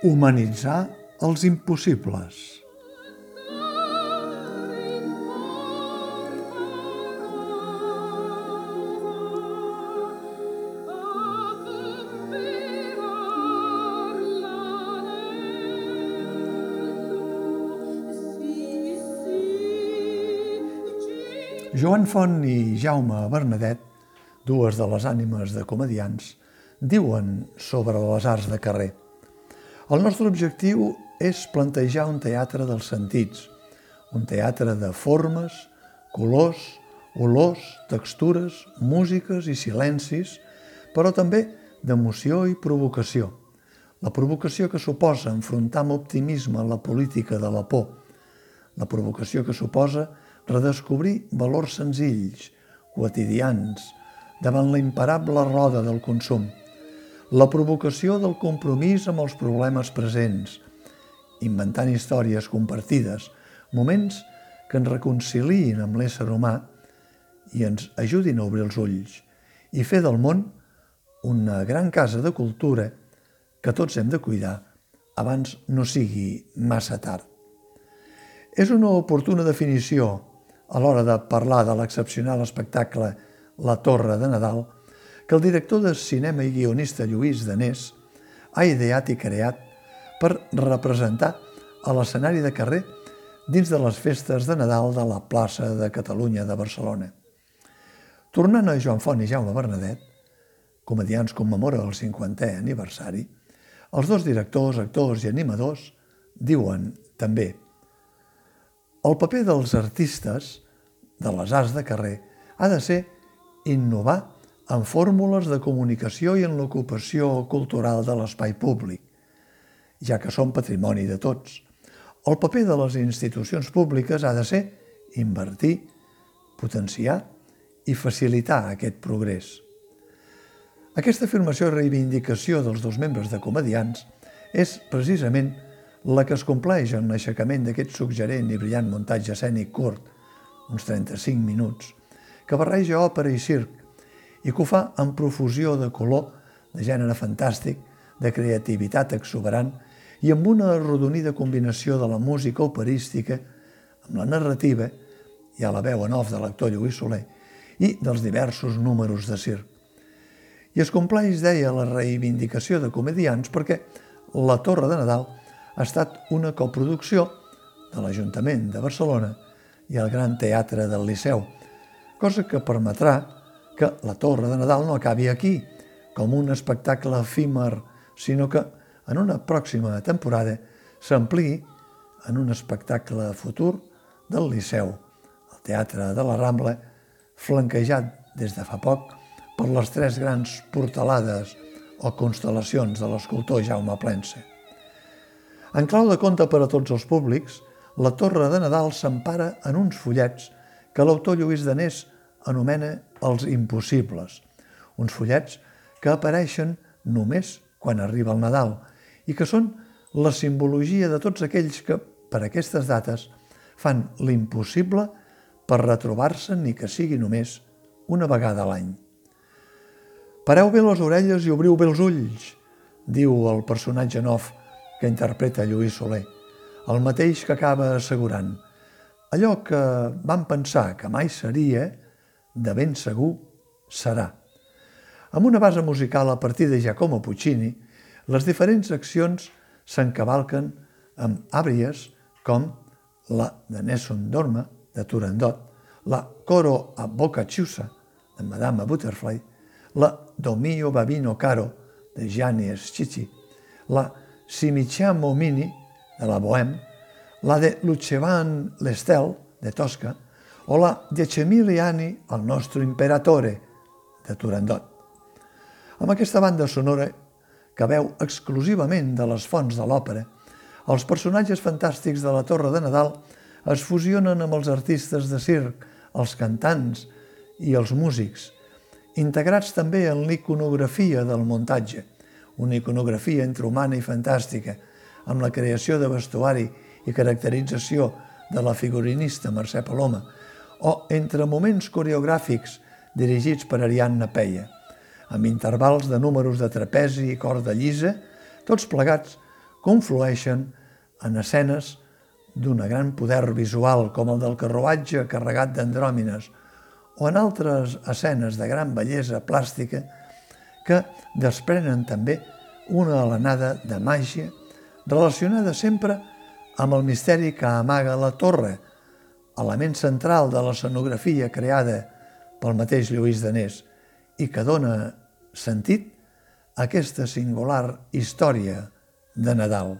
Humanitzar els impossibles. Joan Font i Jaume Bernadet, dues de les ànimes de comedians, diuen sobre les arts de carrer. El nostre objectiu és plantejar un teatre dels sentits, un teatre de formes, colors, olors, textures, músiques i silencis, però també d'emoció i provocació. La provocació que suposa enfrontar amb optimisme la política de la por, la provocació que suposa redescobrir valors senzills, quotidians, davant la imparable roda del consum, la provocació del compromís amb els problemes presents, inventant històries compartides, moments que ens reconciliïn amb l'ésser humà i ens ajudin a obrir els ulls i fer del món una gran casa de cultura que tots hem de cuidar abans no sigui massa tard. És una oportuna definició a l'hora de parlar de l'excepcional espectacle La Torre de Nadal, que el director de cinema i guionista Lluís Danés ha ideat i creat per representar a l'escenari de carrer dins de les festes de Nadal de la plaça de Catalunya de Barcelona. Tornant a Joan Font i Jaume Bernadet, comedians commemora el 50è aniversari, els dos directors, actors i animadors diuen també el paper dels artistes, de les arts de carrer, ha de ser innovar en fórmules de comunicació i en l'ocupació cultural de l'espai públic, ja que són patrimoni de tots. El paper de les institucions públiques ha de ser invertir, potenciar i facilitar aquest progrés. Aquesta afirmació i reivindicació dels dos membres de comedians és precisament la que es compleix en l'aixecament d'aquest suggerent i brillant muntatge escènic curt, uns 35 minuts, que barreja òpera i circ i que ho fa amb profusió de color, de gènere fantàstic, de creativitat exuberant i amb una arrodonida combinació de la música operística amb la narrativa i a la veu en off de l'actor Lluís Soler i dels diversos números de circ. I es compleix, deia, la reivindicació de comedians perquè la Torre de Nadal ha estat una coproducció de l'Ajuntament de Barcelona i el Gran Teatre del Liceu, cosa que permetrà que la Torre de Nadal no acabi aquí, com un espectacle efímer, sinó que en una pròxima temporada s'ampliï en un espectacle futur del Liceu, el Teatre de la Rambla, flanquejat des de fa poc per les tres grans portalades o constel·lacions de l'escultor Jaume Plense. En clau de compte per a tots els públics, la Torre de Nadal s'empara en uns fullets que l'autor Lluís Danés anomena els impossibles, uns fullets que apareixen només quan arriba el Nadal i que són la simbologia de tots aquells que, per aquestes dates, fan l'impossible per retrobar-se ni que sigui només una vegada a l'any. Pareu bé les orelles i obriu bé els ulls, diu el personatge Nof que interpreta Lluís Soler, el mateix que acaba assegurant. Allò que vam pensar que mai seria, de ben segur serà. Amb una base musical a partir de Giacomo Puccini, les diferents accions s'encavalquen amb àbries com la de Nessun Dorma, de Turandot, la Coro a Boca Chiusa, de Madame Butterfly, la Domio Babino Caro, de Gianni Schicci, la si Mini, de la Bohème, la de Lucevan l'Estel, de Tosca, o la de Cemiliani, el nostre imperatore, de Turandot. Amb aquesta banda sonora, que veu exclusivament de les fonts de l'òpera, els personatges fantàstics de la Torre de Nadal es fusionen amb els artistes de circ, els cantants i els músics, integrats també en l'iconografia del muntatge – una iconografia entre humana i fantàstica, amb la creació de vestuari i caracterització de la figurinista Mercè Paloma, o entre moments coreogràfics dirigits per Ariadna Peia, amb intervals de números de trapezi i corda llisa, tots plegats conflueixen en escenes d'una gran poder visual com el del carruatge carregat d'andròmines o en altres escenes de gran bellesa plàstica que desprenen també una alenada de màgia relacionada sempre amb el misteri que amaga la torre, element central de l'escenografia creada pel mateix Lluís Danés i que dona sentit a aquesta singular història de Nadal.